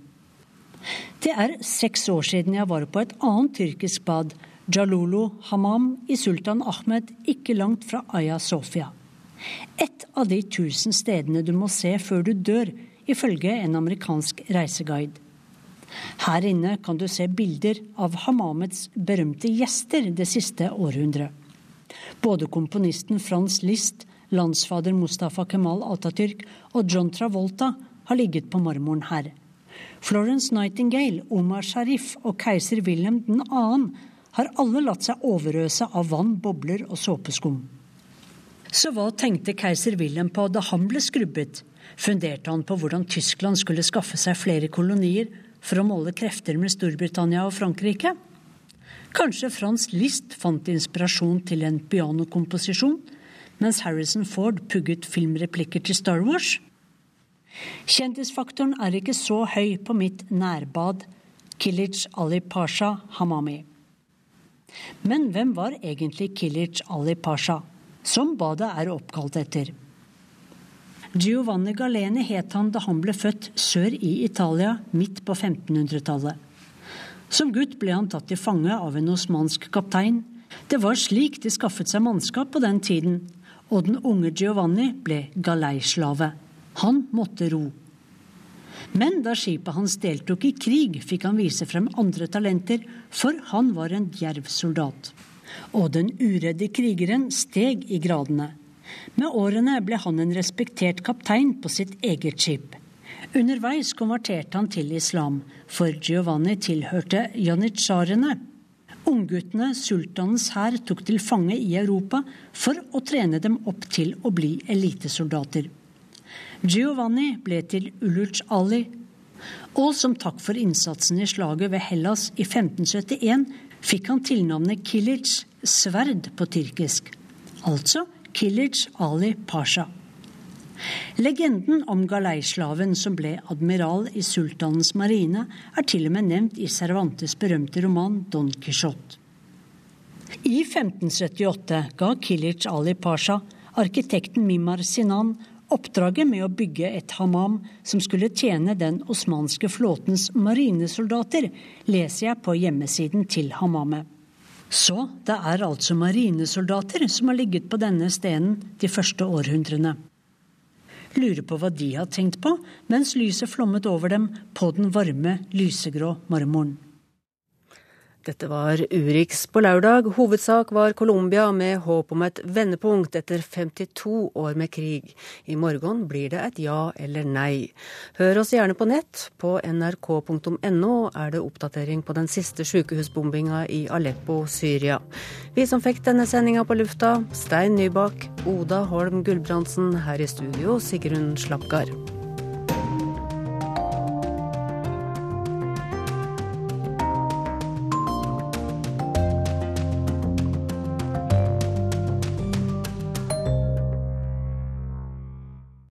Det er seks år siden jeg var på et annet tyrkisk bad, Jalulu Hamam i Sultan Ahmed, ikke langt fra Aya Sofia. Et av de tusen stedene du må se før du dør, ifølge en amerikansk reiseguide. Her inne kan du se bilder av Hamamets berømte gjester det siste århundret. Både komponisten Frans List, landsfader Mustafa Kemal Atatürk og John Travolta har ligget på marmoren her. Florence Nightingale, Omar Sharif og keiser Wilhelm 2. har alle latt seg overøse av vann, bobler og såpeskum. Så hva tenkte keiser Wilhelm på da han ble skrubbet? funderte han på hvordan Tyskland skulle skaffe seg flere kolonier for å måle krefter med Storbritannia og Frankrike? Kanskje Frans List fant inspirasjon til en pianokomposisjon, mens Harrison Ford pugget filmreplikker til Star Wars? Kjendisfaktoren er ikke så høy på mitt nærbad, Kilic Ali Pasha Hamami. Men hvem var egentlig Kilic Ali Pasha, som badet er oppkalt etter? Giovanni Galeni het han da han ble født sør i Italia midt på 1500-tallet. Som gutt ble han tatt til fange av en osmansk kaptein. Det var slik de skaffet seg mannskap på den tiden, og den unge Giovanni ble galeislave. Han måtte ro. Men da skipet hans deltok i krig, fikk han vise frem andre talenter, for han var en djerv soldat. Og den uredde krigeren steg i gradene. Med årene ble han en respektert kaptein på sitt eget skip. Underveis konverterte han til islam, for Giovanni tilhørte janitsjarene. Ungguttene sultanens hær tok til fange i Europa for å trene dem opp til å bli elitesoldater. Giovanni ble til Uluc Ali, og som takk for innsatsen i slaget ved Hellas i 1571 fikk han tilnavnet Kilic, sverd på tyrkisk, altså Kilic Ali Pasha. Legenden om galeislaven som ble admiral i sultanens marine, er til og med nevnt i Cervantes berømte roman Don Quijote. I 1578 ga Kilic Ali Pasha arkitekten Mimar Sinan oppdraget med å bygge et hamam som skulle tjene den osmanske flåtens marinesoldater, leser jeg på hjemmesiden til hamamet. Så det er altså marinesoldater som har ligget på denne stenen de første århundrene lurer på hva de har tenkt på mens lyset flommet over dem på den varme, lysegrå marmoren. Dette var Urix på lørdag. Hovedsak var Colombia med håp om et vendepunkt etter 52 år med krig. I morgen blir det et ja eller nei. Hør oss gjerne på nett. På nrk.no er det oppdatering på den siste sykehusbombinga i Aleppo, Syria. Vi som fikk denne sendinga på lufta, Stein Nybakk, Oda Holm Gulbrandsen, her i studio Sigrun Slapgard.